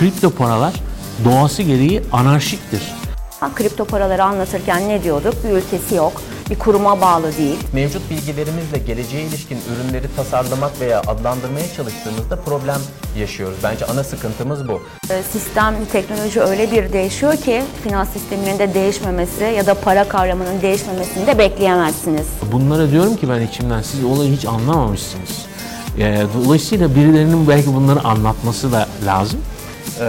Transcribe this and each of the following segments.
kripto paralar doğası gereği anarşiktir. Kripto paraları anlatırken ne diyorduk? Bir ülkesi yok, bir kuruma bağlı değil. Mevcut bilgilerimizle geleceğe ilişkin ürünleri tasarlamak veya adlandırmaya çalıştığımızda problem yaşıyoruz. Bence ana sıkıntımız bu. Ee, Sistem, teknoloji öyle bir değişiyor ki finans sisteminin de değişmemesi ya da para kavramının değişmemesini de bekleyemezsiniz. Bunlara diyorum ki ben içimden siz olayı hiç anlamamışsınız. Ee, Dolayısıyla birilerinin belki bunları anlatması da lazım. Ee,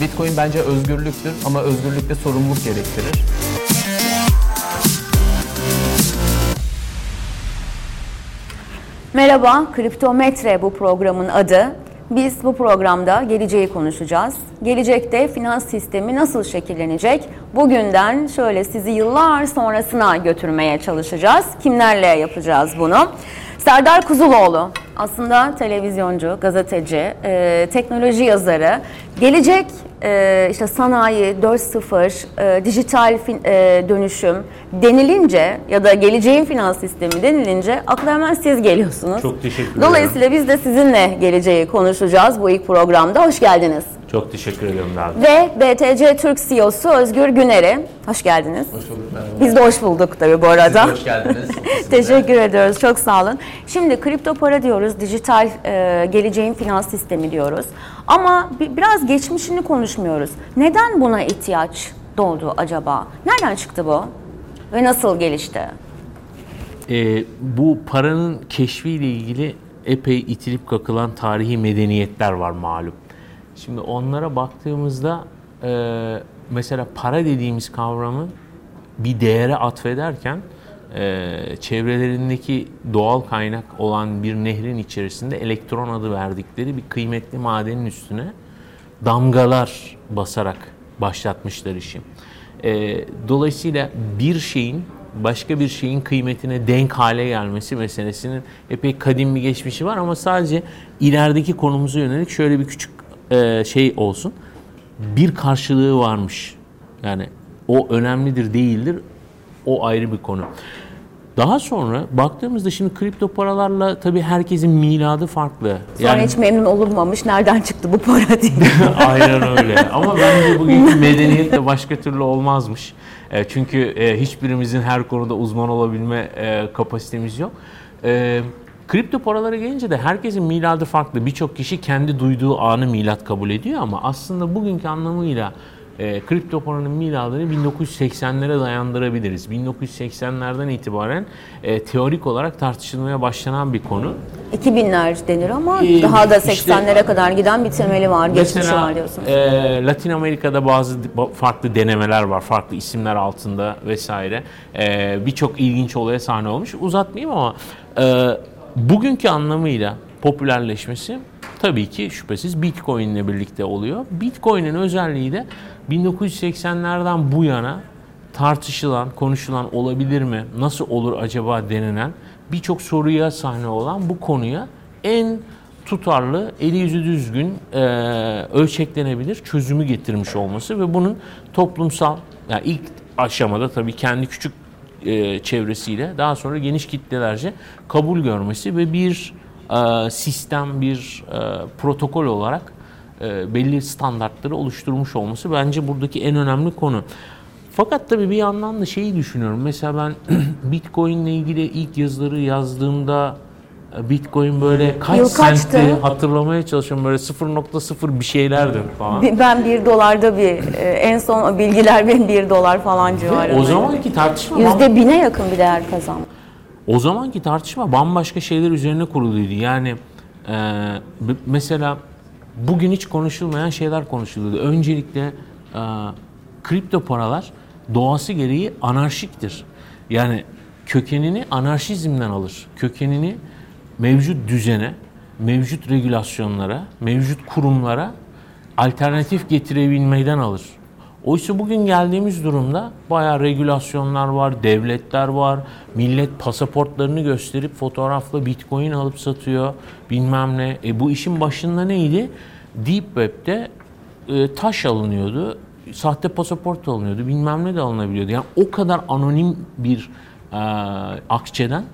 Bitcoin bence özgürlüktür ama özgürlükte sorumluluk gerektirir. Merhaba, Kriptometre bu programın adı. Biz bu programda geleceği konuşacağız. Gelecekte finans sistemi nasıl şekillenecek? Bugünden şöyle sizi yıllar sonrasına götürmeye çalışacağız. Kimlerle yapacağız bunu? Serdar Kuzuloğlu aslında televizyoncu, gazeteci, e, teknoloji yazarı. Gelecek e, işte sanayi 4.0, e, dijital fin, e, dönüşüm denilince ya da geleceğin finans sistemi denilince akla hemen siz geliyorsunuz. Çok teşekkür Dolayısıyla biz de sizinle geleceği konuşacağız bu ilk programda. Hoş geldiniz. Çok teşekkür ediyorum Davi. Ve BTC Türk CEO'su Özgür Güner'i. Hoş geldiniz. Hoş bulduk merhaba. Biz de hoş bulduk tabii bu arada. Siz de hoş geldiniz. Teşekkür ediyoruz. Çok sağ olun. Şimdi kripto para diyoruz, dijital e, geleceğin finans sistemi diyoruz. Ama bi- biraz geçmişini konuşmuyoruz. Neden buna ihtiyaç doğdu acaba? Nereden çıktı bu? Ve nasıl gelişti? Ee, bu paranın keşfiyle ilgili epey itilip kakılan tarihi medeniyetler var malum. Şimdi onlara baktığımızda e, mesela para dediğimiz kavramı bir değere atfederken e, çevrelerindeki doğal kaynak olan bir nehrin içerisinde elektron adı verdikleri bir kıymetli madenin üstüne damgalar basarak başlatmışlar işi. E, dolayısıyla bir şeyin başka bir şeyin kıymetine denk hale gelmesi meselesinin epey kadim bir geçmişi var ama sadece ilerideki konumuza yönelik şöyle bir küçük e, şey olsun. Bir karşılığı varmış. Yani o önemlidir değildir. O ayrı bir konu. Daha sonra baktığımızda şimdi kripto paralarla tabii herkesin miladı farklı. Sonra hiç memnun olunmamış. Nereden çıktı bu para diye. Aynen öyle. Ama bence bugünkü medeniyet de başka türlü olmazmış. E, çünkü e, hiçbirimizin her konuda uzman olabilme e, kapasitemiz yok. E, kripto paralara gelince de herkesin miladı farklı. Birçok kişi kendi duyduğu anı milat kabul ediyor ama aslında bugünkü anlamıyla e, kripto paranın miladını 1980'lere dayandırabiliriz. 1980'lerden itibaren e, teorik olarak tartışılmaya başlanan bir konu. 2000'ler denir ama Ee, daha da işte- 80'lere kadar giden bir temeli var, geçmişi var diyorsunuz. e, Latin Amerika'da bazı farklı denemeler var, farklı isimler altında vesaire. E, Birçok ilginç olaya sahne olmuş. Uzatmayayım ama e, bugünkü anlamıyla popülerleşmesi tabii ki şüphesiz Bitcoin ile birlikte oluyor. Bitcoin'in özelliği de 1980'lerden bu yana tartışılan, konuşulan olabilir mi, nasıl olur acaba denilen birçok soruya sahne olan bu konuya en tutarlı, eli yüzü düzgün, e, ölçeklenebilir çözümü getirmiş olması ve bunun toplumsal, yani ilk aşamada tabii kendi küçük e, çevresiyle daha sonra geniş kitlelerce kabul görmesi ve bir e, sistem, bir e, protokol olarak e, belli standartları oluşturmuş olması bence buradaki en önemli konu. Fakat tabii bir yandan da şeyi düşünüyorum. Mesela ben Bitcoin ile ilgili ilk yazıları yazdığımda Bitcoin böyle kaç kaçtı? sentti hatırlamaya çalışıyorum. Böyle 0.0 bir şeylerdi falan. Ben 1 dolarda bir, e, en son bilgiler benim 1 dolar falan civarında. o zamanki tartışma Yüzde bine yakın bir değer kazandı. O zamanki tartışma bambaşka şeyler üzerine kuruluydu. Yani e, mesela bugün hiç konuşulmayan şeyler konuşuluyordu. Öncelikle e, kripto paralar doğası gereği anarşiktir. Yani kökenini anarşizmden alır. Kökenini mevcut düzene, mevcut regülasyonlara, mevcut kurumlara alternatif getirebilmeden alır. Oysa bugün geldiğimiz durumda bayağı regülasyonlar var, devletler var. Millet pasaportlarını gösterip fotoğrafla bitcoin alıp satıyor bilmem ne. E bu işin başında neydi? Deep Web'de e, taş alınıyordu, sahte pasaport alınıyordu, bilmem ne de alınabiliyordu. Yani o kadar anonim bir e, akçeden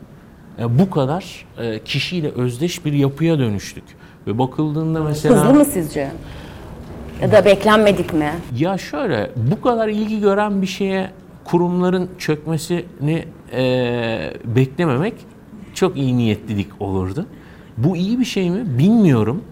bu kadar e, kişiyle özdeş bir yapıya dönüştük. Ve bakıldığında mesela... Hızlı mı sizce? Ya da beklenmedik mi? Ya şöyle bu kadar ilgi gören bir şeye kurumların çökmesini e, beklememek çok iyi niyetlilik olurdu. Bu iyi bir şey mi bilmiyorum.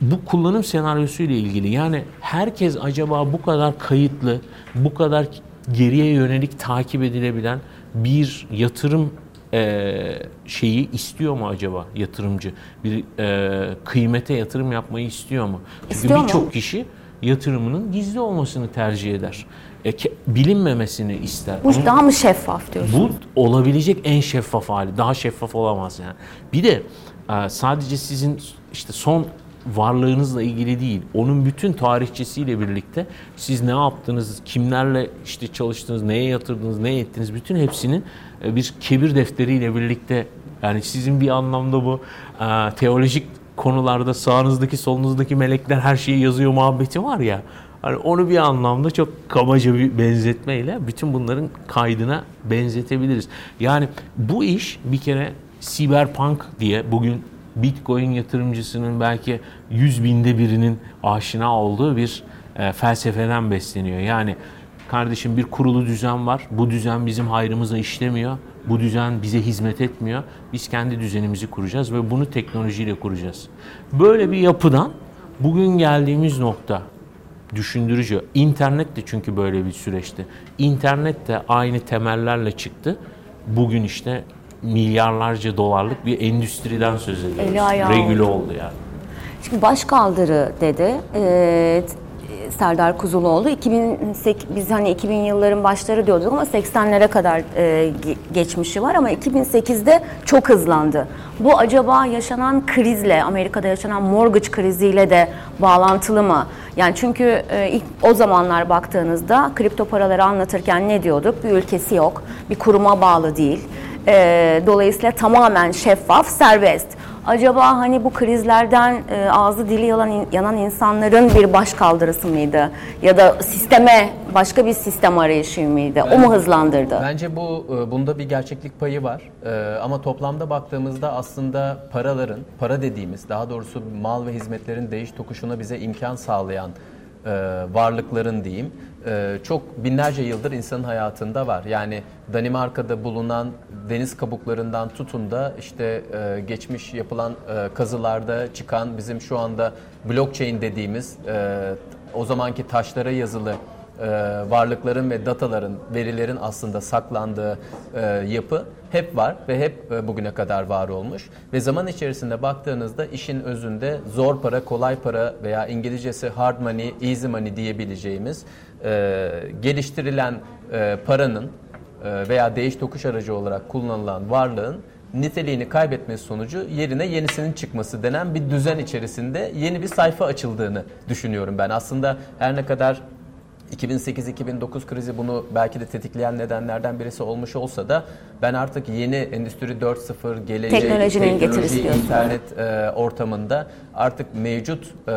Bu kullanım senaryosu ile ilgili yani herkes acaba bu kadar kayıtlı, bu kadar geriye yönelik takip edilebilen bir yatırım e, şeyi istiyor mu acaba yatırımcı? Bir e, kıymete yatırım yapmayı istiyor mu? Çünkü birçok kişi yatırımının gizli olmasını tercih eder. E, ke- bilinmemesini ister. Bu Ama- daha mı şeffaf diyorsun? bu olabilecek en şeffaf hali. Daha şeffaf olamaz yani. Bir de e, sadece sizin işte son varlığınızla ilgili değil. Onun bütün tarihçesiyle birlikte siz ne yaptınız, kimlerle işte çalıştınız, neye yatırdınız, ne ettiniz bütün hepsinin bir kebir defteriyle birlikte yani sizin bir anlamda bu e, teolojik konularda sağınızdaki solunuzdaki melekler her şeyi yazıyor muhabbeti var ya. Hani onu bir anlamda çok kabaca bir benzetmeyle bütün bunların kaydına benzetebiliriz. Yani bu iş bir kere siberpunk diye bugün Bitcoin yatırımcısının belki 100 binde birinin aşina olduğu bir e, felsefeden besleniyor. Yani kardeşim bir kurulu düzen var. Bu düzen bizim hayrımıza işlemiyor. Bu düzen bize hizmet etmiyor. Biz kendi düzenimizi kuracağız ve bunu teknolojiyle kuracağız. Böyle bir yapıdan bugün geldiğimiz nokta düşündürücü. İnternet de çünkü böyle bir süreçti. İnternet de aynı temellerle çıktı. Bugün işte milyarlarca dolarlık bir endüstriden söz ediyoruz. Regüle oldu. yani. Şimdi başkaldırı dedi. Ee, Serdar Kuzuloğlu 2008 biz hani 2000 yılların başları diyorduk ama 80'lere kadar e, ge- geçmişi var ama 2008'de çok hızlandı. Bu acaba yaşanan krizle Amerika'da yaşanan mortgage kriziyle de bağlantılı mı? Yani çünkü e, ilk o zamanlar baktığınızda kripto paraları anlatırken ne diyorduk? Bir ülkesi yok, bir kuruma bağlı değil. E, dolayısıyla tamamen şeffaf, serbest. Acaba hani bu krizlerden e, ağzı dili yalan, yanan insanların bir baş kaldırısı mıydı? Ya da sisteme, başka bir sistem arayışı mıydı? O mu hızlandırdı? Bence bu e, bunda bir gerçeklik payı var. E, Ama toplamda baktığımızda aslında paraların, para dediğimiz, daha doğrusu mal ve hizmetlerin değiş tokuşuna bize imkan sağlayan e, varlıkların diyeyim, e, çok binlerce yıldır insanın hayatında var. Yani Danimarka'da bulunan deniz kabuklarından tutun da işte e, geçmiş yapılan e, kazılarda çıkan bizim şu anda blockchain dediğimiz e, o zamanki taşlara yazılı e, varlıkların ve dataların, verilerin aslında saklandığı e, yapı hep var ve hep e, bugüne kadar var olmuş. Ve zaman içerisinde baktığınızda işin özünde zor para, kolay para veya İngilizcesi hard money, easy money diyebileceğimiz e, geliştirilen e, paranın e, veya değiş tokuş aracı olarak kullanılan varlığın niteliğini kaybetmesi sonucu yerine yenisinin çıkması denen bir düzen içerisinde yeni bir sayfa açıldığını düşünüyorum ben. Aslında her ne kadar 2008-2009 krizi bunu belki de tetikleyen nedenlerden birisi olmuş olsa da ben artık yeni Endüstri 4.0 gelecek Teknolojinin diyorsun. internet e, ortamında artık mevcut e,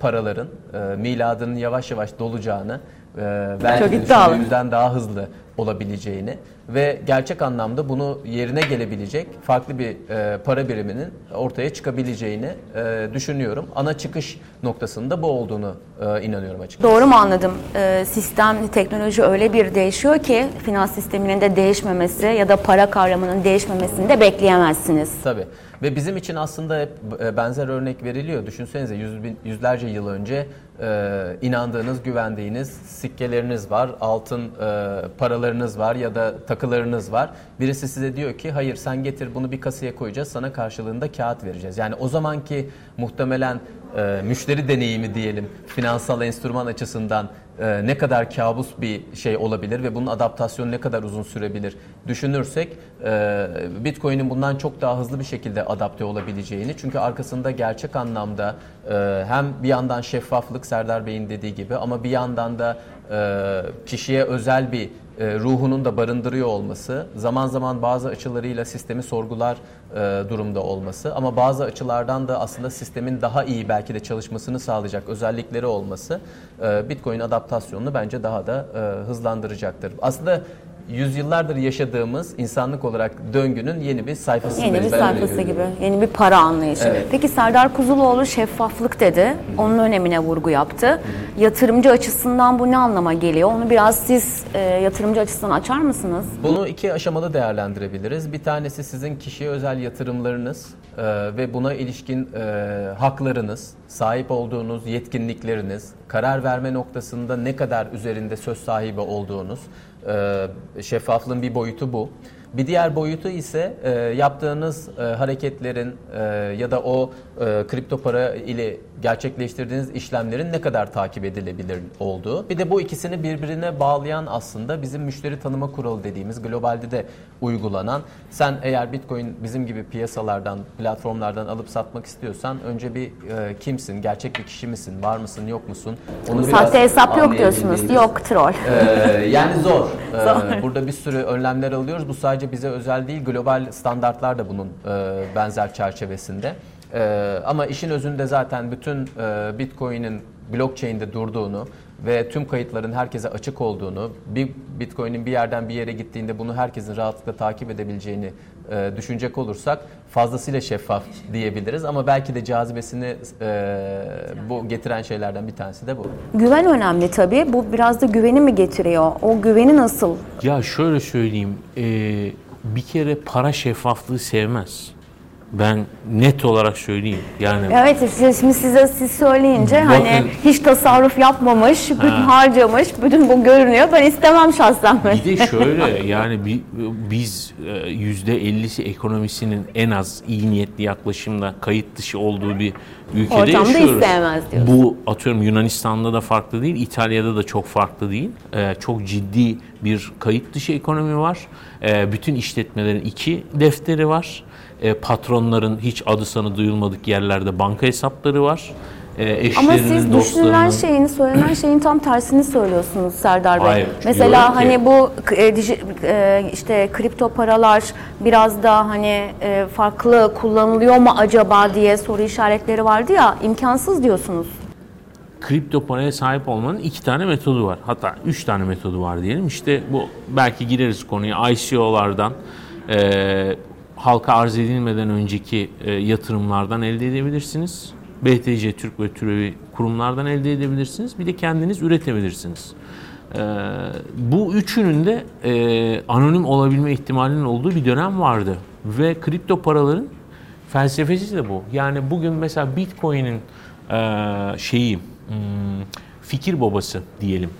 paraların e, miladının yavaş yavaş dolacağını e, belki Çok de iddialı. düşündüğümüzden daha hızlı olabileceğini ve gerçek anlamda bunu yerine gelebilecek farklı bir e, para biriminin ortaya çıkabileceğini e, düşünüyorum. Ana çıkış noktasında bu olduğunu e, inanıyorum açıkçası. Doğru mu anladım? Ee, sistem, teknoloji öyle bir değişiyor ki finans sisteminin de değişmemesi ya da para kavramının değişmemesini de bekleyemezsiniz. Tabii. Ve bizim için aslında hep e, benzer örnek veriliyor. Düşünsenize yüz bin, yüzlerce yıl önce e, inandığınız, güvendiğiniz sikkeleriniz var, altın e, paralarınız var ya da takılarınız var. Birisi size diyor ki hayır sen getir bunu bir kasaya koyacağız sana karşılığında kağıt vereceğiz. Yani o zamanki muhtemelen e, müşteri deneyimi diyelim finansal enstrüman açısından e, ne kadar kabus bir şey olabilir ve bunun adaptasyonu ne kadar uzun sürebilir düşünürsek e, Bitcoin'in bundan çok daha hızlı bir şekilde adapte olabileceğini çünkü arkasında gerçek anlamda e, hem bir yandan şeffaflık Serdar Bey'in dediği gibi ama bir yandan da e, kişiye özel bir ruhunun da barındırıyor olması, zaman zaman bazı açılarıyla sistemi sorgular e, durumda olması ama bazı açılardan da aslında sistemin daha iyi belki de çalışmasını sağlayacak özellikleri olması e, Bitcoin adaptasyonunu bence daha da e, hızlandıracaktır. Aslında yüzyıllardır yaşadığımız insanlık olarak döngünün yeni bir sayfası. Yeni bir sayfası gibi. Yeni bir para anlayışı. Evet. Peki Serdar Kuzuloğlu şeffaflık dedi. Onun önemine vurgu yaptı. Yatırımcı açısından bu ne anlama geliyor? Onu biraz siz e, yatırımcı açısından açar mısınız? Bunu iki aşamada değerlendirebiliriz. Bir tanesi sizin kişiye özel yatırımlarınız e, ve buna ilişkin e, haklarınız, sahip olduğunuz yetkinlikleriniz, karar verme noktasında ne kadar üzerinde söz sahibi olduğunuz, e, şeffaflığın bir boyutu bu. Bir diğer boyutu ise e, yaptığınız e, hareketlerin e, ya da o kripto para ile gerçekleştirdiğiniz işlemlerin ne kadar takip edilebilir olduğu. Bir de bu ikisini birbirine bağlayan aslında bizim müşteri tanıma kuralı dediğimiz globalde de uygulanan. Sen eğer Bitcoin bizim gibi piyasalardan, platformlardan alıp satmak istiyorsan önce bir e, kimsin, gerçek bir kişi misin, var mısın, yok musun? Onu Sahte hesap yok diyorsunuz. Yok troll. ee, yani zor. Ee, Zor. Burada bir sürü önlemler alıyoruz. Bu sadece bize özel değil. Global standartlar da bunun e, benzer çerçevesinde. Ee, ama işin özünde zaten bütün e, Bitcoin'in blockchain'de durduğunu ve tüm kayıtların herkese açık olduğunu, bir Bitcoin'in bir yerden bir yere gittiğinde bunu herkesin rahatlıkla takip edebileceğini e, düşünecek olursak fazlasıyla şeffaf diyebiliriz. Ama belki de cazibesini e, bu getiren şeylerden bir tanesi de bu. Güven önemli tabii. Bu biraz da güveni mi getiriyor? O güveni nasıl? Ya şöyle söyleyeyim, e, bir kere para şeffaflığı sevmez. Ben net olarak söyleyeyim. Yani Evet işte şimdi size siz söyleyince Bakın- hani hiç tasarruf yapmamış, bütün harcamış, bütün bu görünüyor. Ben istemem şahsen. Bir de şöyle yani bi- biz e, yüzde 50'si ekonomisinin en az iyi niyetli yaklaşımla kayıt dışı olduğu bir ülkede Ortamda yaşıyoruz. isteyemez diyorsun. Bu atıyorum Yunanistan'da da farklı değil, İtalya'da da çok farklı değil. E, Çok ciddi bir kayıt dışı ekonomi var. E, Bütün işletmelerin iki defteri var. E, Patronların hiç adı sanı duyulmadık yerlerde banka hesapları var. E, Ama siz düşünülen şeyin, söylenen şeyin tam tersini söylüyorsunuz Serdar Bey. Hayır, Mesela ki- hani bu e, dij- e, işte kripto paralar biraz da hani e, farklı kullanılıyor mu acaba diye soru işaretleri vardı ya imkansız diyorsunuz. kripto paraya sahip olmanın iki tane metodu var. Hatta üç tane metodu var diyelim. İşte bu belki gireriz konuya ICO'lardan e, halka arz edilmeden önceki e, yatırımlardan elde edebilirsiniz. BTC Türk ve türevi kurumlardan elde edebilirsiniz. Bir de kendiniz üretebilirsiniz. E, bu üçünün de e, anonim olabilme ihtimalinin olduğu bir dönem vardı. Ve kripto paraların felsefesi de bu. Yani bugün mesela Bitcoin'in e, şeyi hmm, fikir babası diyelim.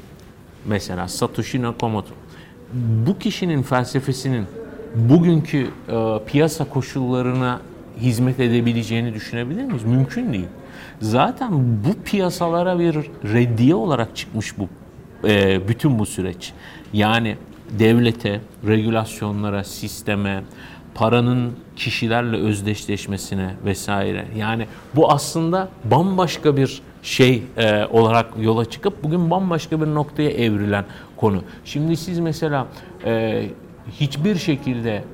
Mesela Satoshi Nakamoto. Bu kişinin felsefesinin bugünkü e, piyasa koşullarına hizmet edebileceğini düşünebilir miyiz? Mümkün değil. Zaten bu piyasalara bir reddiye olarak çıkmış bu e, bütün bu süreç. Yani devlete, regülasyonlara, sisteme, paranın kişilerle özdeşleşmesine vesaire. Yani bu aslında bambaşka bir şey e, olarak yola çıkıp bugün bambaşka bir noktaya evrilen konu. Şimdi siz mesela e, hiçbir şekilde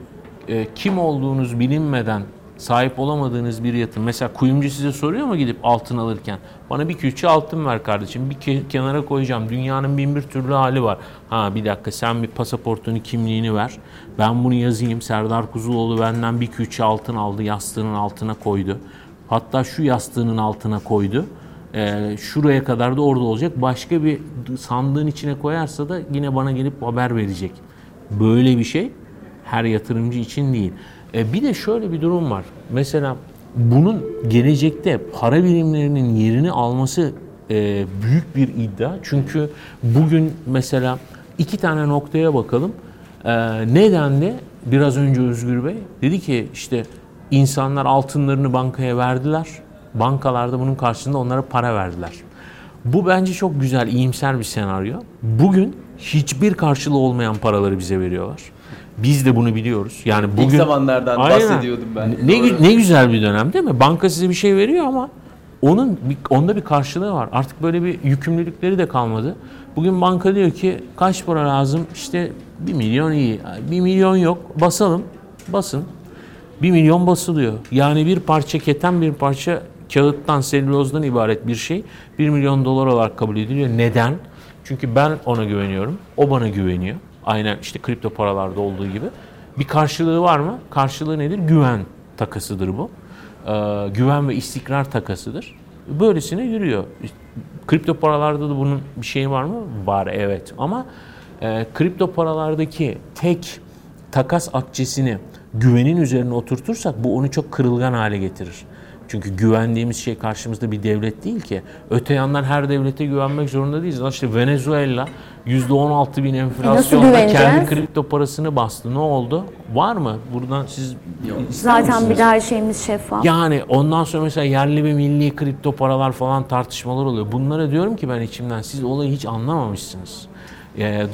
e, kim olduğunuz bilinmeden sahip olamadığınız bir yatırım. Mesela kuyumcu size soruyor mu gidip altın alırken? Bana bir külçe altın ver kardeşim. Bir ke- kenara koyacağım. Dünyanın bin bir türlü hali var. Ha bir dakika sen bir pasaportunu kimliğini ver. Ben bunu yazayım. Serdar Kuzuloğlu benden bir külçe altın aldı. Yastığının altına koydu. Hatta şu yastığının altına koydu. Ee, şuraya kadar da orada olacak. Başka bir sandığın içine koyarsa da yine bana gelip haber verecek. Böyle bir şey her yatırımcı için değil. E, bir de şöyle bir durum var. Mesela bunun gelecekte para birimlerinin yerini alması e, büyük bir iddia. Çünkü bugün mesela iki tane noktaya bakalım. E, neden de biraz önce Özgür Bey dedi ki işte insanlar altınlarını bankaya verdiler. Bankalarda bunun karşılığında onlara para verdiler. Bu bence çok güzel, iyimser bir senaryo. Bugün hiçbir karşılığı olmayan paraları bize veriyorlar. Biz de bunu biliyoruz. Yani bugün zamanlardan bahsediyordum ben. Ne, ne güzel bir dönem değil mi? Banka size bir şey veriyor ama onun onda bir karşılığı var. Artık böyle bir yükümlülükleri de kalmadı. Bugün banka diyor ki kaç para lazım? İşte bir milyon iyi. Bir milyon yok. Basalım. Basın. Bir milyon basılıyor. Yani bir parça keten bir parça kağıttan, selülozdan ibaret bir şey 1 milyon dolar olarak kabul ediliyor. Neden? Çünkü ben ona güveniyorum. O bana güveniyor. Aynen işte kripto paralarda olduğu gibi. Bir karşılığı var mı? Karşılığı nedir? Güven takasıdır bu. Ee, güven ve istikrar takasıdır. Böylesine yürüyor. Kripto paralarda da bunun bir şeyi var mı? Var evet. Ama e, kripto paralardaki tek takas akçesini güvenin üzerine oturtursak bu onu çok kırılgan hale getirir. Çünkü güvendiğimiz şey karşımızda bir devlet değil ki. Öte yandan her devlete güvenmek zorunda değiliz. İşte Venezuela %16 bin enflasyonla kendi kripto parasını bastı. Ne oldu? Var mı? Buradan siz Zaten bir her şeyimiz şeffaf. Yani ondan sonra mesela yerli ve milli kripto paralar falan tartışmalar oluyor. Bunlara diyorum ki ben içimden siz olayı hiç anlamamışsınız.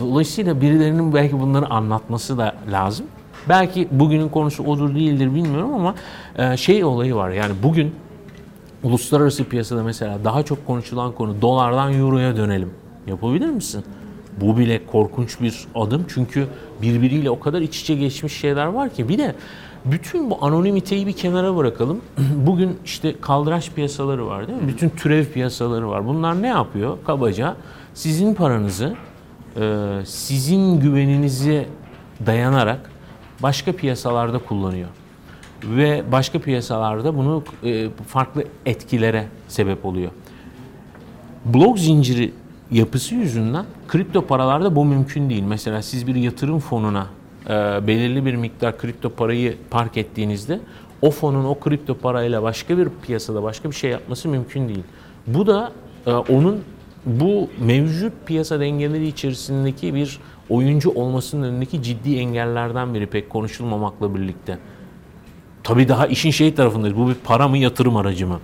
Dolayısıyla birilerinin belki bunları anlatması da lazım. Belki bugünün konusu odur değildir bilmiyorum ama e, şey olayı var. Yani bugün uluslararası piyasada mesela daha çok konuşulan konu dolardan euroya dönelim. Yapabilir misin? Bu bile korkunç bir adım çünkü birbiriyle o kadar iç içe geçmiş şeyler var ki. Bir de bütün bu anonimiteyi bir kenara bırakalım. Bugün işte kaldıraç piyasaları var değil mi? Bütün türev piyasaları var. Bunlar ne yapıyor? Kabaca sizin paranızı e, sizin güveninize dayanarak başka piyasalarda kullanıyor. Ve başka piyasalarda bunu e, farklı etkilere sebep oluyor. Blok zinciri yapısı yüzünden kripto paralarda bu mümkün değil. Mesela siz bir yatırım fonuna e, belirli bir miktar kripto parayı park ettiğinizde o fonun o kripto parayla başka bir piyasada başka bir şey yapması mümkün değil. Bu da e, onun bu mevcut piyasa dengeleri içerisindeki bir oyuncu olmasının önündeki ciddi engellerden biri pek konuşulmamakla birlikte. Tabii daha işin şey tarafındayız. Bu bir para mı yatırım aracı mı?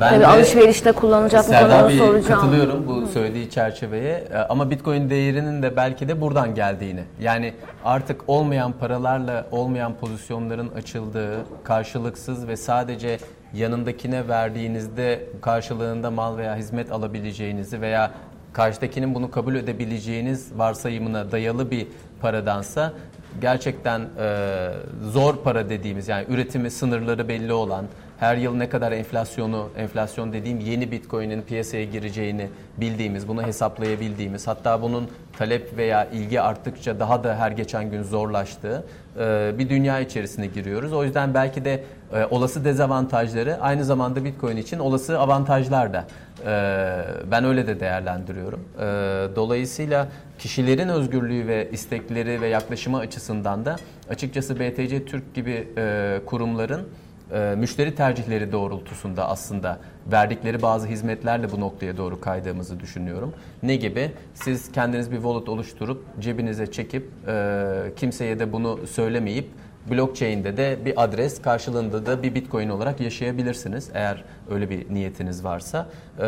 Ben Tabii alışverişte kullanacak mı konuda soracağım. katılıyorum bu söylediği çerçeveye e, ama Bitcoin değerinin de belki de buradan geldiğini. Yani artık olmayan paralarla olmayan pozisyonların açıldığı, karşılıksız ve sadece yanındakine verdiğinizde karşılığında mal veya hizmet alabileceğinizi veya karşıdakinin bunu kabul edebileceğiniz varsayımına dayalı bir paradansa gerçekten e, zor para dediğimiz yani üretimi sınırları belli olan her yıl ne kadar enflasyonu, enflasyon dediğim yeni Bitcoin'in piyasaya gireceğini bildiğimiz, bunu hesaplayabildiğimiz, hatta bunun talep veya ilgi arttıkça daha da her geçen gün zorlaştığı e, bir dünya içerisine giriyoruz. O yüzden belki de e, olası dezavantajları aynı zamanda Bitcoin için olası avantajlar da e, ben öyle de değerlendiriyorum. Dolayısıyla kişilerin özgürlüğü ve istekleri ve yaklaşımı açısından da açıkçası BTC Türk gibi kurumların e, müşteri tercihleri doğrultusunda aslında verdikleri bazı hizmetlerle bu noktaya doğru kaydığımızı düşünüyorum. Ne gibi? Siz kendiniz bir wallet oluşturup cebinize çekip e, kimseye de bunu söylemeyip blockchain'de de bir adres karşılığında da bir bitcoin olarak yaşayabilirsiniz eğer öyle bir niyetiniz varsa. E,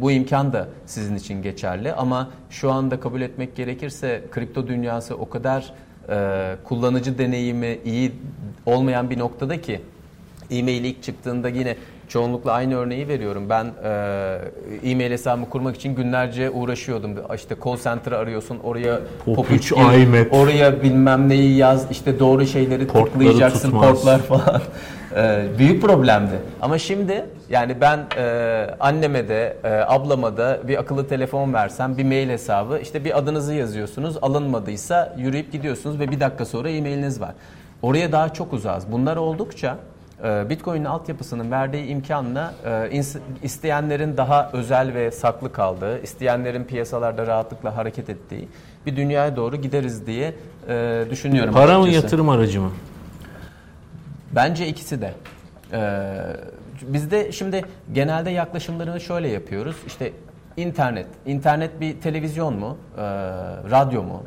bu imkan da sizin için geçerli ama şu anda kabul etmek gerekirse kripto dünyası o kadar kullanıcı deneyimi iyi olmayan bir noktada ki e-mail ilk çıktığında yine çoğunlukla aynı örneği veriyorum. Ben e, e-mail hesabımı kurmak için günlerce uğraşıyordum. İşte call center arıyorsun, oraya pop 3 gir, oraya bilmem neyi yaz, işte doğru şeyleri Portları tıklayacaksın, tutmaz. portlar falan. e, büyük problemdi. Ama şimdi yani ben e, anneme de e, ablama da bir akıllı telefon versem bir mail hesabı işte bir adınızı yazıyorsunuz alınmadıysa yürüyüp gidiyorsunuz ve bir dakika sonra e-mailiniz var. Oraya daha çok uzağız. Bunlar oldukça Bitcoin'in altyapısının verdiği imkanla e, isteyenlerin daha özel ve saklı kaldığı, isteyenlerin piyasalarda rahatlıkla hareket ettiği bir dünyaya doğru gideriz diye e, düşünüyorum. Para açıkçası. mı yatırım aracı mı? Bence ikisi de. Ee, bizde şimdi genelde yaklaşımlarını şöyle yapıyoruz. İşte internet. İnternet bir televizyon mu? Ee, radyo mu?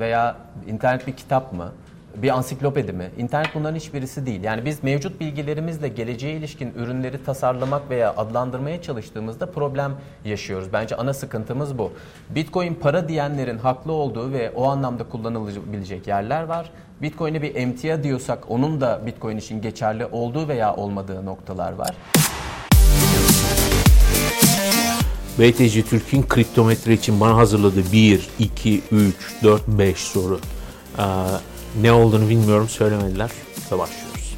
veya internet bir kitap mı? Bir ansiklopedi mi? İnternet bunların hiçbirisi değil. Yani biz mevcut bilgilerimizle geleceğe ilişkin ürünleri tasarlamak veya adlandırmaya çalıştığımızda problem yaşıyoruz. Bence ana sıkıntımız bu. Bitcoin para diyenlerin haklı olduğu ve o anlamda kullanılabilecek yerler var. Bitcoin'e bir emtia diyorsak onun da Bitcoin için geçerli olduğu veya olmadığı noktalar var. BTC Türk'ün kriptometre için bana hazırladığı 1, 2, 3, 4, 5 soru. Ee, ne olduğunu bilmiyorum söylemediler ve başlıyoruz.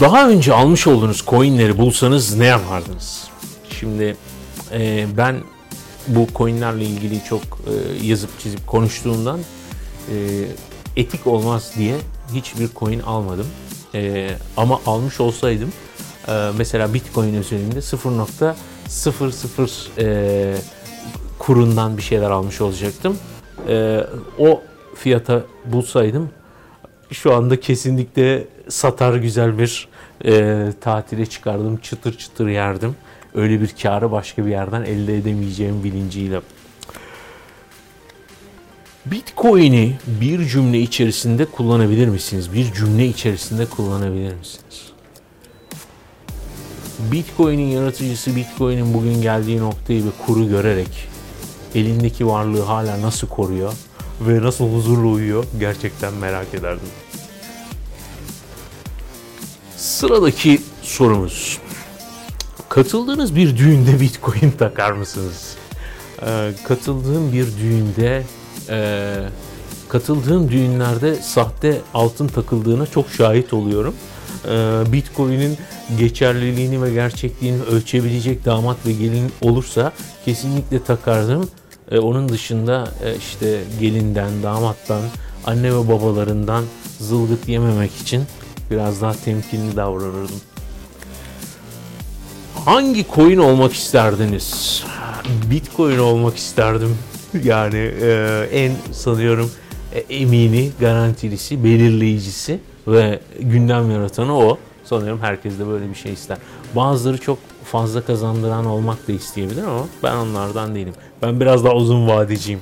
Daha önce almış olduğunuz coinleri bulsanız ne yapardınız? Şimdi e, ben bu coinlerle ilgili çok e, yazıp çizip konuştuğumdan e, etik olmaz diye hiçbir coin almadım. E, ama almış olsaydım e, mesela Bitcoin özelinde 0.00 e, kurundan bir şeyler almış olacaktım. E, o fiyata bulsaydım şu anda kesinlikle satar güzel bir e, tatile çıkardım. Çıtır çıtır yerdim. Öyle bir karı başka bir yerden elde edemeyeceğim bilinciyle. Bitcoin'i bir cümle içerisinde kullanabilir misiniz? Bir cümle içerisinde kullanabilir misiniz? Bitcoin'in yaratıcısı Bitcoin'in bugün geldiği noktayı ve kuru görerek elindeki varlığı hala nasıl koruyor ve nasıl huzurlu uyuyor gerçekten merak ederdim. Sıradaki sorumuz. Katıldığınız bir düğünde Bitcoin takar mısınız? Ee, katıldığım bir düğünde e, katıldığım düğünlerde sahte altın takıldığına çok şahit oluyorum. Ee, Bitcoin'in geçerliliğini ve gerçekliğini ölçebilecek damat ve gelin olursa kesinlikle takardım. Ee, onun dışında e, işte gelinden, damattan, anne ve babalarından zılgıt yememek için biraz daha temkinli davranırdım. Hangi coin olmak isterdiniz? Bitcoin olmak isterdim. Yani e, en sanıyorum e, emini, garantilisi, belirleyicisi ve gündem yaratanı o. Sanıyorum herkes de böyle bir şey ister. Bazıları çok fazla kazandıran olmak da isteyebilir ama ben onlardan değilim. Ben biraz daha uzun vadeciyim.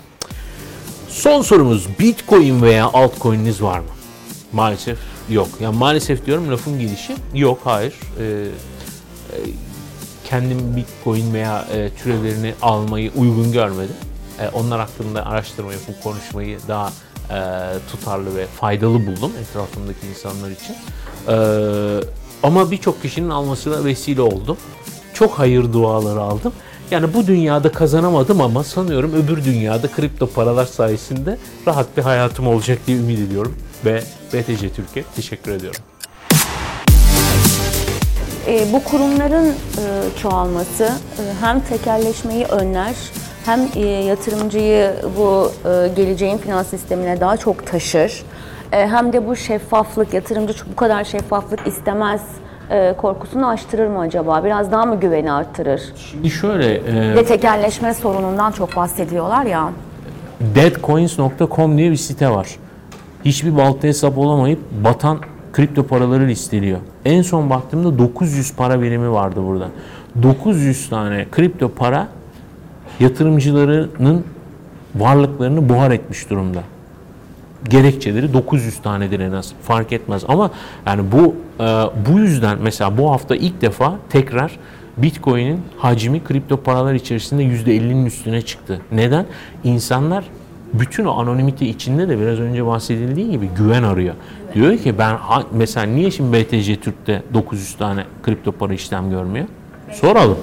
Son sorumuz Bitcoin veya altcoin'iniz var mı? Maalesef yok. Yani maalesef diyorum lafın gelişi yok hayır. Ee, e, kendim Bitcoin veya e, türevlerini almayı uygun görmedim. E, onlar hakkında araştırma yapıp konuşmayı daha e, tutarlı ve faydalı buldum etrafımdaki insanlar için. E, ama birçok kişinin almasına vesile oldum. Çok hayır duaları aldım. Yani bu dünyada kazanamadım ama sanıyorum öbür dünyada kripto paralar sayesinde rahat bir hayatım olacak diye ümit ediyorum. Ve BTC Türkiye teşekkür ediyorum. E, bu kurumların e, çoğalması e, hem tekelleşmeyi önler hem e, yatırımcıyı bu e, geleceğin finans sistemine daha çok taşır. E, hem de bu şeffaflık, yatırımcı bu kadar şeffaflık istemez e, korkusunu aştırır mı acaba? Biraz daha mı güveni arttırır? Şimdi şöyle... E, Ve tekelleşme sorunundan çok bahsediyorlar ya. Deadcoins.com diye bir site var. Hiçbir balta hesap olamayıp batan kripto paraları listeliyor. En son baktığımda 900 para birimi vardı burada. 900 tane kripto para yatırımcılarının varlıklarını buhar etmiş durumda. Gerekçeleri 900 tanedir en az. Fark etmez ama yani bu bu yüzden mesela bu hafta ilk defa tekrar Bitcoin'in hacmi kripto paralar içerisinde %50'nin üstüne çıktı. Neden? İnsanlar bütün o anonimite içinde de biraz önce bahsedildiği gibi güven arıyor. Evet. Diyor ki ben mesela niye şimdi BTC Türk'te 900 tane kripto para işlem görmüyor? Soralım.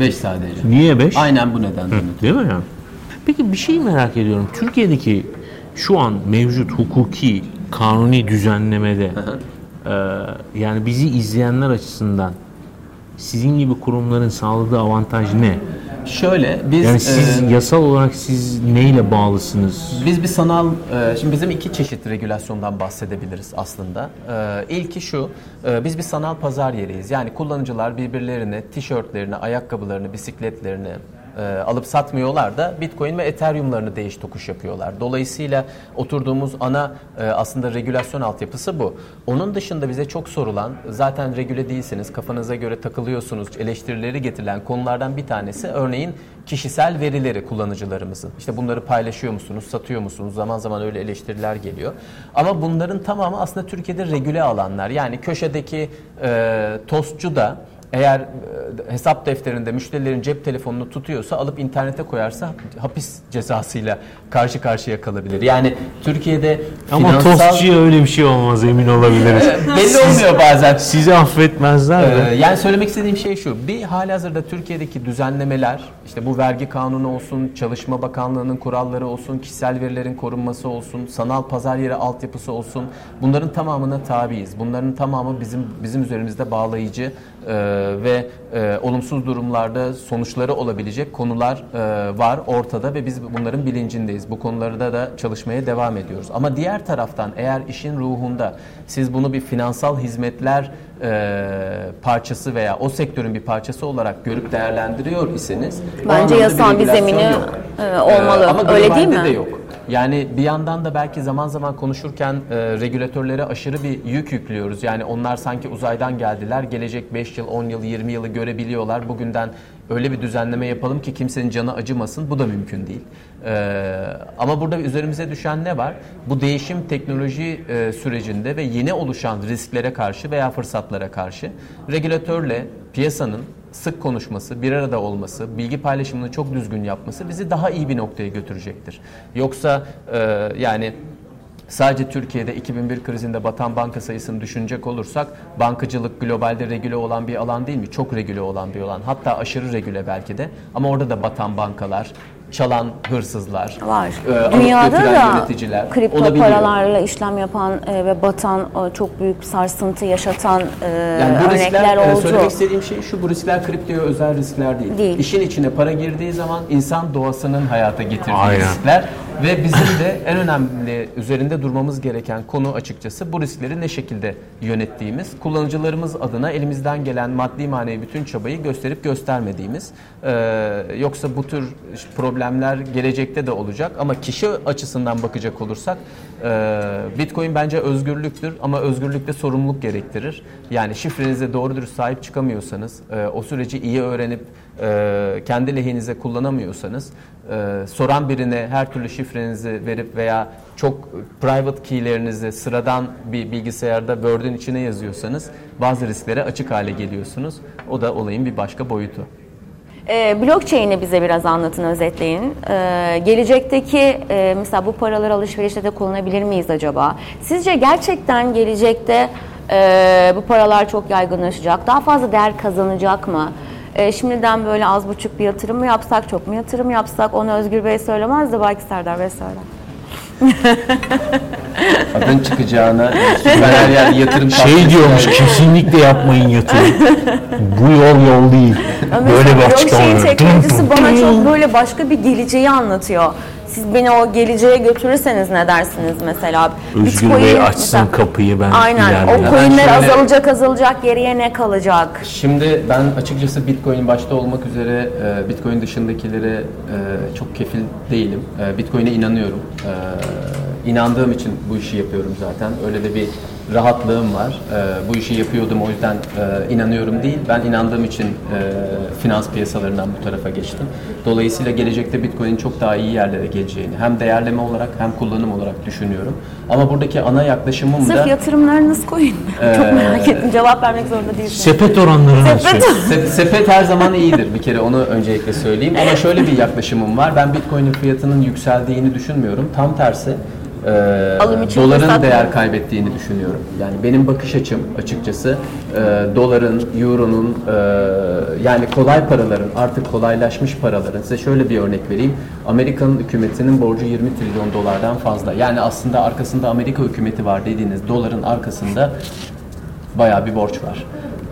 5 sadece. Niye 5? Aynen bu nedenden. Değil mi yani? Peki bir şey merak ediyorum. Türkiye'deki şu an mevcut hukuki, kanuni düzenlemede yani bizi izleyenler açısından sizin gibi kurumların sağladığı avantaj ne? Şöyle biz yani siz e, yasal olarak siz neyle bağlısınız? Biz bir sanal e, şimdi bizim iki çeşit regülasyondan bahsedebiliriz aslında. E, ilki şu. E, biz bir sanal pazar yeriyiz. Yani kullanıcılar birbirlerine tişörtlerini, ayakkabılarını, bisikletlerini, e, alıp satmıyorlar da Bitcoin ve Ethereum'larını değiş tokuş yapıyorlar. Dolayısıyla oturduğumuz ana e, aslında regülasyon altyapısı bu. Onun dışında bize çok sorulan zaten regüle değilsiniz, kafanıza göre takılıyorsunuz, eleştirileri getirilen konulardan bir tanesi örneğin kişisel verileri kullanıcılarımızın. İşte bunları paylaşıyor musunuz, satıyor musunuz? Zaman zaman öyle eleştiriler geliyor. Ama bunların tamamı aslında Türkiye'de regüle alanlar. Yani köşedeki e, tostçu da eğer e, hesap defterinde müşterilerin cep telefonunu tutuyorsa alıp internete koyarsa hapis cezasıyla karşı karşıya kalabilir. Yani Türkiye'de Ama finansal... tostçuya öyle bir şey olmaz emin olabiliriz. Belli olmuyor bazen. Sizi affetmezler de. Ee, yani söylemek istediğim şey şu. Bir hali hazırda Türkiye'deki düzenlemeler işte bu vergi kanunu olsun, Çalışma Bakanlığı'nın kuralları olsun, kişisel verilerin korunması olsun, sanal pazar yeri altyapısı olsun. Bunların tamamına tabiiz. Bunların tamamı bizim bizim üzerimizde bağlayıcı e, ve e, olumsuz durumlarda sonuçları olabilecek konular e, var ortada ve biz bunların bilincindeyiz. Bu konularda da çalışmaya devam ediyoruz. Ama diğer taraftan eğer işin ruhunda siz bunu bir finansal hizmetler e, parçası veya o sektörün bir parçası olarak görüp değerlendiriyor iseniz Bence yasal bir regülasyon zemini yok. e, olmalı. Ee, ama Öyle değil mi? de yok. Yani bir yandan da belki zaman zaman konuşurken e, regülatörlere aşırı bir yük yüklüyoruz. Yani onlar sanki uzaydan geldiler. Gelecek 5 yıl, 10 yıl, 20 yılı görebiliyorlar. Bugünden öyle bir düzenleme yapalım ki kimsenin canı acımasın. Bu da mümkün değil. Ee, ama burada üzerimize düşen ne var? Bu değişim teknoloji e, sürecinde ve yeni oluşan risklere karşı veya fırsatlara karşı regülatörle piyasanın sık konuşması, bir arada olması, bilgi paylaşımını çok düzgün yapması bizi daha iyi bir noktaya götürecektir. Yoksa e, yani sadece Türkiye'de 2001 krizinde batan banka sayısını düşünecek olursak bankacılık globalde regüle olan bir alan değil mi? Çok regüle olan bir alan. Hatta aşırı regüle belki de. Ama orada da batan bankalar, çalan hırsızlar, Var. e, Dünyada da yöneticiler kripto olabiliyor. paralarla işlem yapan e, ve batan e, çok büyük sarsıntı yaşatan e, Yani bu örnekler riskler, e, oldu. söylemek istediğim şey şu, bu riskler kriptoya özel riskler değil. Değil. İşin içine para girdiği zaman insan doğasının hayata getirdiği Aynen. riskler ve bizim de en önemli üzerinde durmamız gereken konu açıkçası bu riskleri ne şekilde yönettiğimiz, kullanıcılarımız adına elimizden gelen maddi manevi bütün çabayı gösterip göstermediğimiz. Ee, yoksa bu tür problemler gelecekte de olacak ama kişi açısından bakacak olursak e, Bitcoin bence özgürlüktür ama özgürlükte sorumluluk gerektirir. Yani şifrenize doğru dürüst sahip çıkamıyorsanız, e, o süreci iyi öğrenip e, kendi lehinize kullanamıyorsanız, e, soran birine her türlü şifrenizi verip veya çok private keylerinizi sıradan bir bilgisayarda Word'ün içine yazıyorsanız bazı risklere açık hale geliyorsunuz. O da olayın bir başka boyutu. E, blockchain'i bize biraz anlatın, özetleyin. E, gelecekteki e, mesela bu paraları alışverişte de kullanabilir miyiz acaba? Sizce gerçekten gelecekte e, bu paralar çok yaygınlaşacak, daha fazla değer kazanacak mı? E, şimdiden böyle az buçuk bir yatırım mı yapsak, çok mu yatırım yapsak onu Özgür Bey söylemez de belki Serdar Bey söyler. Adın çıkacağına ben her yer yatırım Şey diyormuş kesinlikle yapmayın yatırım. Bu yol yol değil. Böyle bir açıklama. var. teknolojisi bana çok böyle başka bir geleceği anlatıyor. Siz beni o geleceğe götürürseniz ne dersiniz mesela? Özgür Bitcoin Bey mesela- açsın kapıyı ben Aynen. O coinler şöyle- azalacak azalacak geriye ne kalacak? Şimdi ben açıkçası Bitcoin başta olmak üzere e, Bitcoin dışındakilere e, çok kefil değilim. E, Bitcoin'e inanıyorum. İnandığım için bu işi yapıyorum zaten. Öyle de bir rahatlığım var. E, bu işi yapıyordum o yüzden e, inanıyorum değil. Ben inandığım için e, finans piyasalarından bu tarafa geçtim. Dolayısıyla gelecekte Bitcoin'in çok daha iyi yerlere geleceğini hem değerleme olarak hem kullanım olarak düşünüyorum. Ama buradaki ana yaklaşımım Sırf da yatırımlarınız koyun. Ee, Çok merak ettim. Cevap vermek zorunda değilsiniz. Sepet oranlarını Sepet. açıyor. Se- sepet her zaman iyidir bir kere onu öncelikle söyleyeyim. Ama şöyle bir yaklaşımım var. Ben Bitcoin'in fiyatının yükseldiğini düşünmüyorum. Tam tersi e, Alım için doların değer mı? kaybettiğini düşünüyorum. Yani benim bakış açım açıkçası e, doların, euronun e, yani kolay paraların artık kolaylaşmış paraların size şöyle bir örnek vereyim. Amerika'nın hükümetinin borcu 20 trilyon dolardan fazla. Yani aslında arkasında Amerika hükümeti var dediğiniz doların arkasında bayağı bir borç var.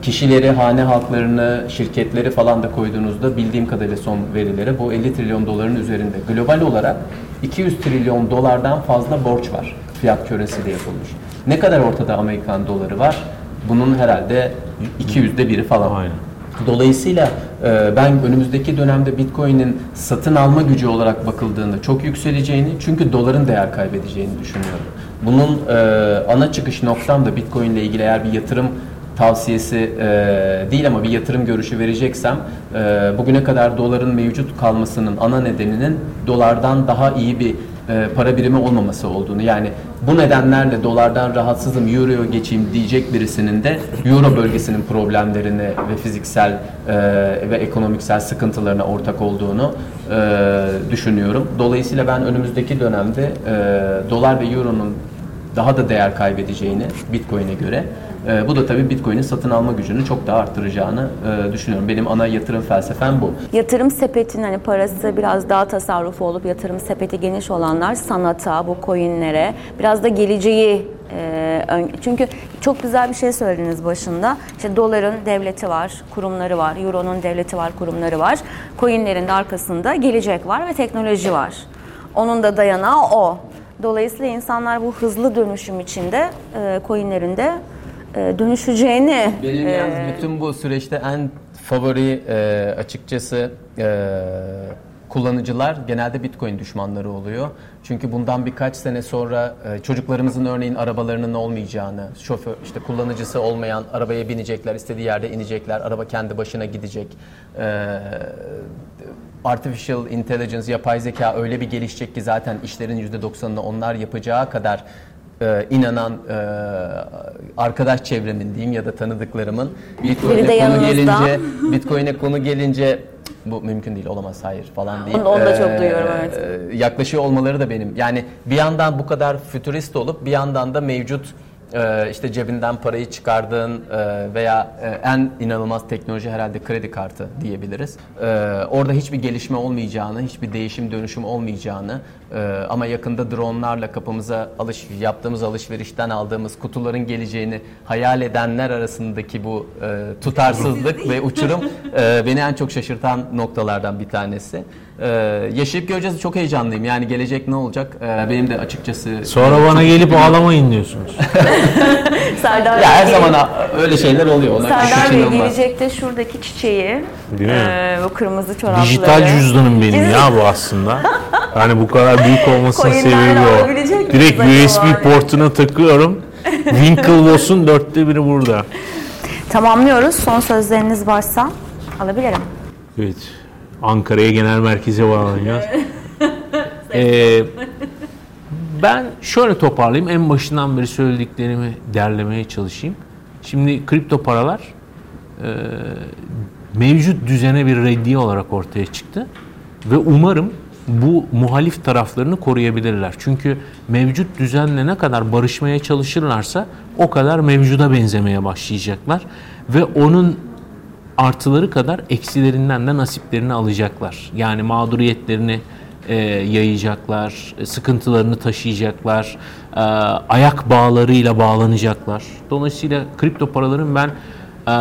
Kişileri, hane halklarını, şirketleri falan da koyduğunuzda bildiğim kadarıyla son verilere bu 50 trilyon doların üzerinde. Global olarak 200 trilyon dolardan fazla borç var. Fiyat köresiyle yapılmış. Ne kadar ortada Amerikan doları var? Bunun herhalde 200'de biri falan. Aynen. Dolayısıyla e, ben önümüzdeki dönemde Bitcoin'in satın alma gücü olarak bakıldığında çok yükseleceğini çünkü doların değer kaybedeceğini düşünüyorum. Bunun e, ana çıkış noktam da Bitcoin ile ilgili eğer bir yatırım tavsiyesi e, değil ama bir yatırım görüşü vereceksem e, bugüne kadar doların mevcut kalmasının ana nedeninin dolardan daha iyi bir e, para birimi olmaması olduğunu yani bu nedenlerle dolardan rahatsızım euroya geçeyim diyecek birisinin de euro bölgesinin problemlerine ve fiziksel e, ve ekonomiksel sıkıntılarına ortak olduğunu e, düşünüyorum. Dolayısıyla ben önümüzdeki dönemde e, dolar ve euronun daha da değer kaybedeceğini Bitcoin'e göre e, bu da tabii Bitcoin'in satın alma gücünü çok daha arttıracağını e, düşünüyorum. Benim ana yatırım felsefem bu. Yatırım sepetin hani parası biraz daha tasarrufu olup yatırım sepeti geniş olanlar sanata, bu coinlere biraz da geleceği Ee, çünkü çok güzel bir şey söylediniz başında. İşte doların devleti var, kurumları var, euronun devleti var, kurumları var. Coinlerin de arkasında gelecek var ve teknoloji var. Onun da dayanağı o. Dolayısıyla insanlar bu hızlı dönüşüm içinde e, coinlerin de e, dönüşeceğini... Benim e, yalnız bütün bu süreçte en favori e, açıkçası e, kullanıcılar genelde Bitcoin düşmanları oluyor. Çünkü bundan birkaç sene sonra e, çocuklarımızın örneğin arabalarının olmayacağını, şoför işte kullanıcısı olmayan arabaya binecekler, istediği yerde inecekler, araba kendi başına gidecek. E, artificial intelligence, yapay zeka öyle bir gelişecek ki zaten işlerin %90'ını onlar yapacağı kadar e, inanan e, arkadaş çevremin diyeyim ya da tanıdıklarımın Bitcoin'e konu gelince Bitcoin'e konu gelince bu mümkün değil olamaz hayır falan deyip onu, onu da çok duyuyorum evet. yaklaşıyor olmaları da benim yani bir yandan bu kadar fütürist olup bir yandan da mevcut e, işte cebinden parayı çıkardığın e, veya e, en inanılmaz teknoloji herhalde kredi kartı diyebiliriz. E, orada hiçbir gelişme olmayacağını, hiçbir değişim dönüşüm olmayacağını ee, ama yakında dronlarla kapımıza alış yaptığımız alışverişten aldığımız kutuların geleceğini hayal edenler arasındaki bu e, tutarsızlık ve uçurum e, beni en çok şaşırtan noktalardan bir tanesi. E, yaşayıp göreceğiz çok heyecanlıyım. Yani gelecek ne olacak? E, benim de açıkçası Sonra bana gelip ağlamayın diyorsunuz. Serdar ya her zaman öyle şeyler oluyor. Ona Serdar Bey gelecekte şurdaki çiçeği, e, bu kırmızı çorapları. Dijital cüzdanım benim ya bu aslında. Yani bu kadar büyük olmasının sebebi o. Direkt USB portuna takıyorum. Winklevoss'un dörtte biri burada. Tamamlıyoruz. Son sözleriniz varsa alabilirim. Evet. Ankara'ya genel merkeze bağlanacağız. ee, ben şöyle toparlayayım. En başından beri söylediklerimi derlemeye çalışayım. Şimdi kripto paralar e, mevcut düzene bir reddiye olarak ortaya çıktı. Ve umarım bu muhalif taraflarını koruyabilirler. Çünkü mevcut düzenle ne kadar barışmaya çalışırlarsa o kadar mevcuda benzemeye başlayacaklar ve onun artıları kadar eksilerinden de nasiplerini alacaklar. Yani mağduriyetlerini e, yayacaklar, sıkıntılarını taşıyacaklar, e, ayak bağlarıyla bağlanacaklar. Dolayısıyla kripto paraların ben e,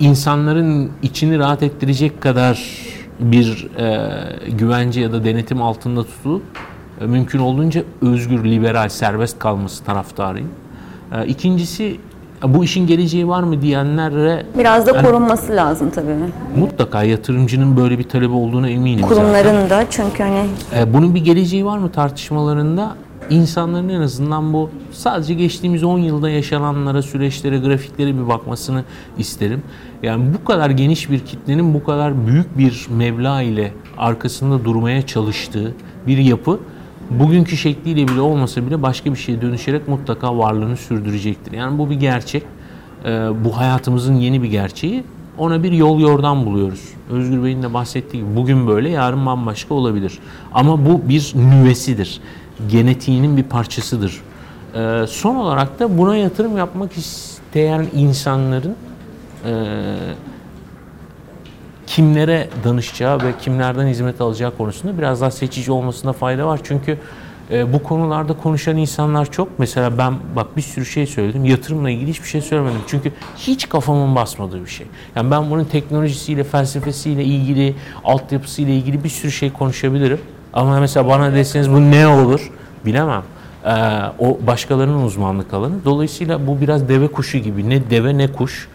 insanların içini rahat ettirecek kadar bir e, güvence ya da denetim altında tutulup e, mümkün olduğunca özgür, liberal, serbest kalması taraftarıyım. E, ikincisi bu işin geleceği var mı diyenlere biraz da korunması lazım tabii. Mutlaka yatırımcının böyle bir talebi olduğuna eminim. Kurumların zaten. da çünkü hani e, bunun bir geleceği var mı tartışmalarında insanların en azından bu sadece geçtiğimiz 10 yılda yaşananlara, süreçlere, grafiklere bir bakmasını isterim. Yani bu kadar geniş bir kitlenin bu kadar büyük bir meblağ ile arkasında durmaya çalıştığı bir yapı bugünkü şekliyle bile olmasa bile başka bir şeye dönüşerek mutlaka varlığını sürdürecektir. Yani bu bir gerçek. Ee, bu hayatımızın yeni bir gerçeği. Ona bir yol yordan buluyoruz. Özgür Bey'in de bahsettiği gibi bugün böyle yarın bambaşka olabilir. Ama bu bir nüvesidir genetiğinin bir parçasıdır. E, son olarak da buna yatırım yapmak isteyen insanların e, kimlere danışacağı ve kimlerden hizmet alacağı konusunda biraz daha seçici olmasında fayda var. Çünkü e, bu konularda konuşan insanlar çok. Mesela ben bak bir sürü şey söyledim. Yatırımla ilgili hiçbir şey söylemedim. Çünkü hiç kafamın basmadığı bir şey. Yani ben bunun teknolojisiyle, felsefesiyle ilgili, altyapısıyla ilgili bir sürü şey konuşabilirim. Ama mesela bana deseniz bu ne olur bilemem. Ee, o başkalarının uzmanlık alanı. Dolayısıyla bu biraz deve kuşu gibi. Ne deve ne kuş,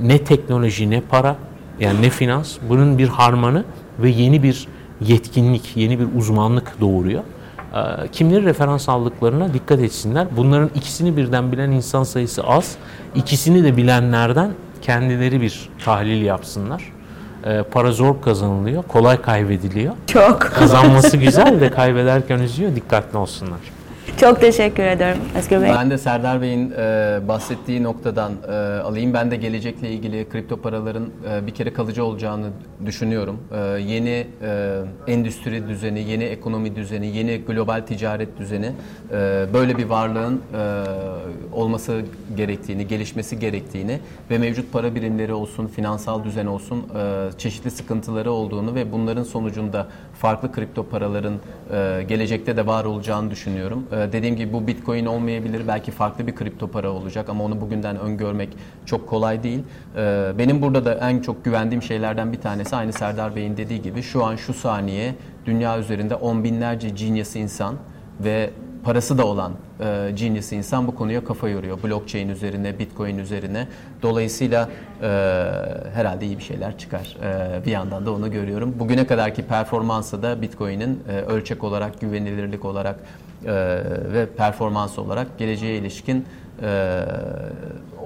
ne teknoloji ne para, yani ne finans. Bunun bir harmanı ve yeni bir yetkinlik, yeni bir uzmanlık doğuruyor. Ee, kimleri referans aldıklarına dikkat etsinler. Bunların ikisini birden bilen insan sayısı az. İkisini de bilenlerden kendileri bir tahlil yapsınlar e, para zor kazanılıyor, kolay kaybediliyor. Çok. Kazanması güzel de kaybederken üzüyor, dikkatli olsunlar. Çok teşekkür ederim Özgür Bey. Ben de Serdar Bey'in e, bahsettiği noktadan e, alayım. Ben de gelecekle ilgili kripto paraların e, bir kere kalıcı olacağını düşünüyorum. E, yeni e, endüstri düzeni, yeni ekonomi düzeni, yeni global ticaret düzeni e, böyle bir varlığın e, olması gerektiğini, gelişmesi gerektiğini ve mevcut para birimleri olsun, finansal düzen olsun e, çeşitli sıkıntıları olduğunu ve bunların sonucunda farklı kripto paraların e, gelecekte de var olacağını düşünüyorum. Ee, dediğim gibi bu Bitcoin olmayabilir, belki farklı bir kripto para olacak ama onu bugünden öngörmek çok kolay değil. Ee, benim burada da en çok güvendiğim şeylerden bir tanesi aynı Serdar Bey'in dediği gibi şu an şu saniye dünya üzerinde on binlerce genius insan ve parası da olan e, genius insan bu konuya kafa yoruyor. Blockchain üzerine, Bitcoin üzerine. Dolayısıyla e, herhalde iyi bir şeyler çıkar. E, bir yandan da onu görüyorum. Bugüne kadarki performansı da Bitcoin'in e, ölçek olarak, güvenilirlik olarak ve performans olarak geleceğe ilişkin e,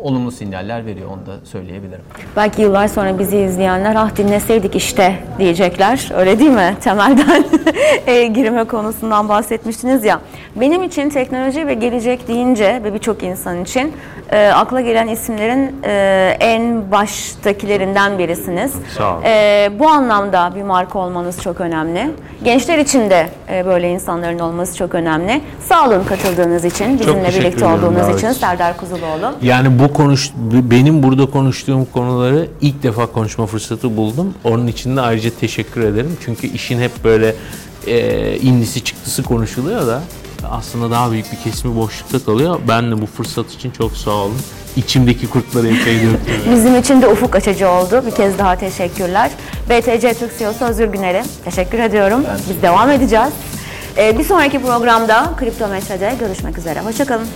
olumlu sinyaller veriyor. Onu da söyleyebilirim. Belki yıllar sonra bizi izleyenler ah dinleseydik işte diyecekler. Öyle değil mi? Temelden e, girme konusundan bahsetmiştiniz ya. Benim için teknoloji ve gelecek deyince ve birçok insan için e, akla gelen isimlerin e, en baştakilerinden birisiniz. Sağ olun. E, bu anlamda bir marka olmanız çok önemli. Gençler için de e, böyle insanların olması çok önemli. Sağ olun katıldığınız için, bizimle birlikte olduğunuz için. Serdar Kuzuloğlu. Yani bu konuş benim burada konuştuğum konuları ilk defa konuşma fırsatı buldum. Onun için de ayrıca teşekkür ederim. Çünkü işin hep böyle e, indisi çıktısı konuşuluyor da aslında daha büyük bir kesimi boşlukta kalıyor. Ben de bu fırsat için çok sağ olun. İçimdeki kurtları epey döktüm. Bizim için de ufuk açıcı oldu. Bir kez daha teşekkürler. BTC Türk CEO'su Özgür Güner'e teşekkür ediyorum. Biz devam edeceğiz. Ee, bir sonraki programda Kriptometre'de görüşmek üzere. Hoşçakalın.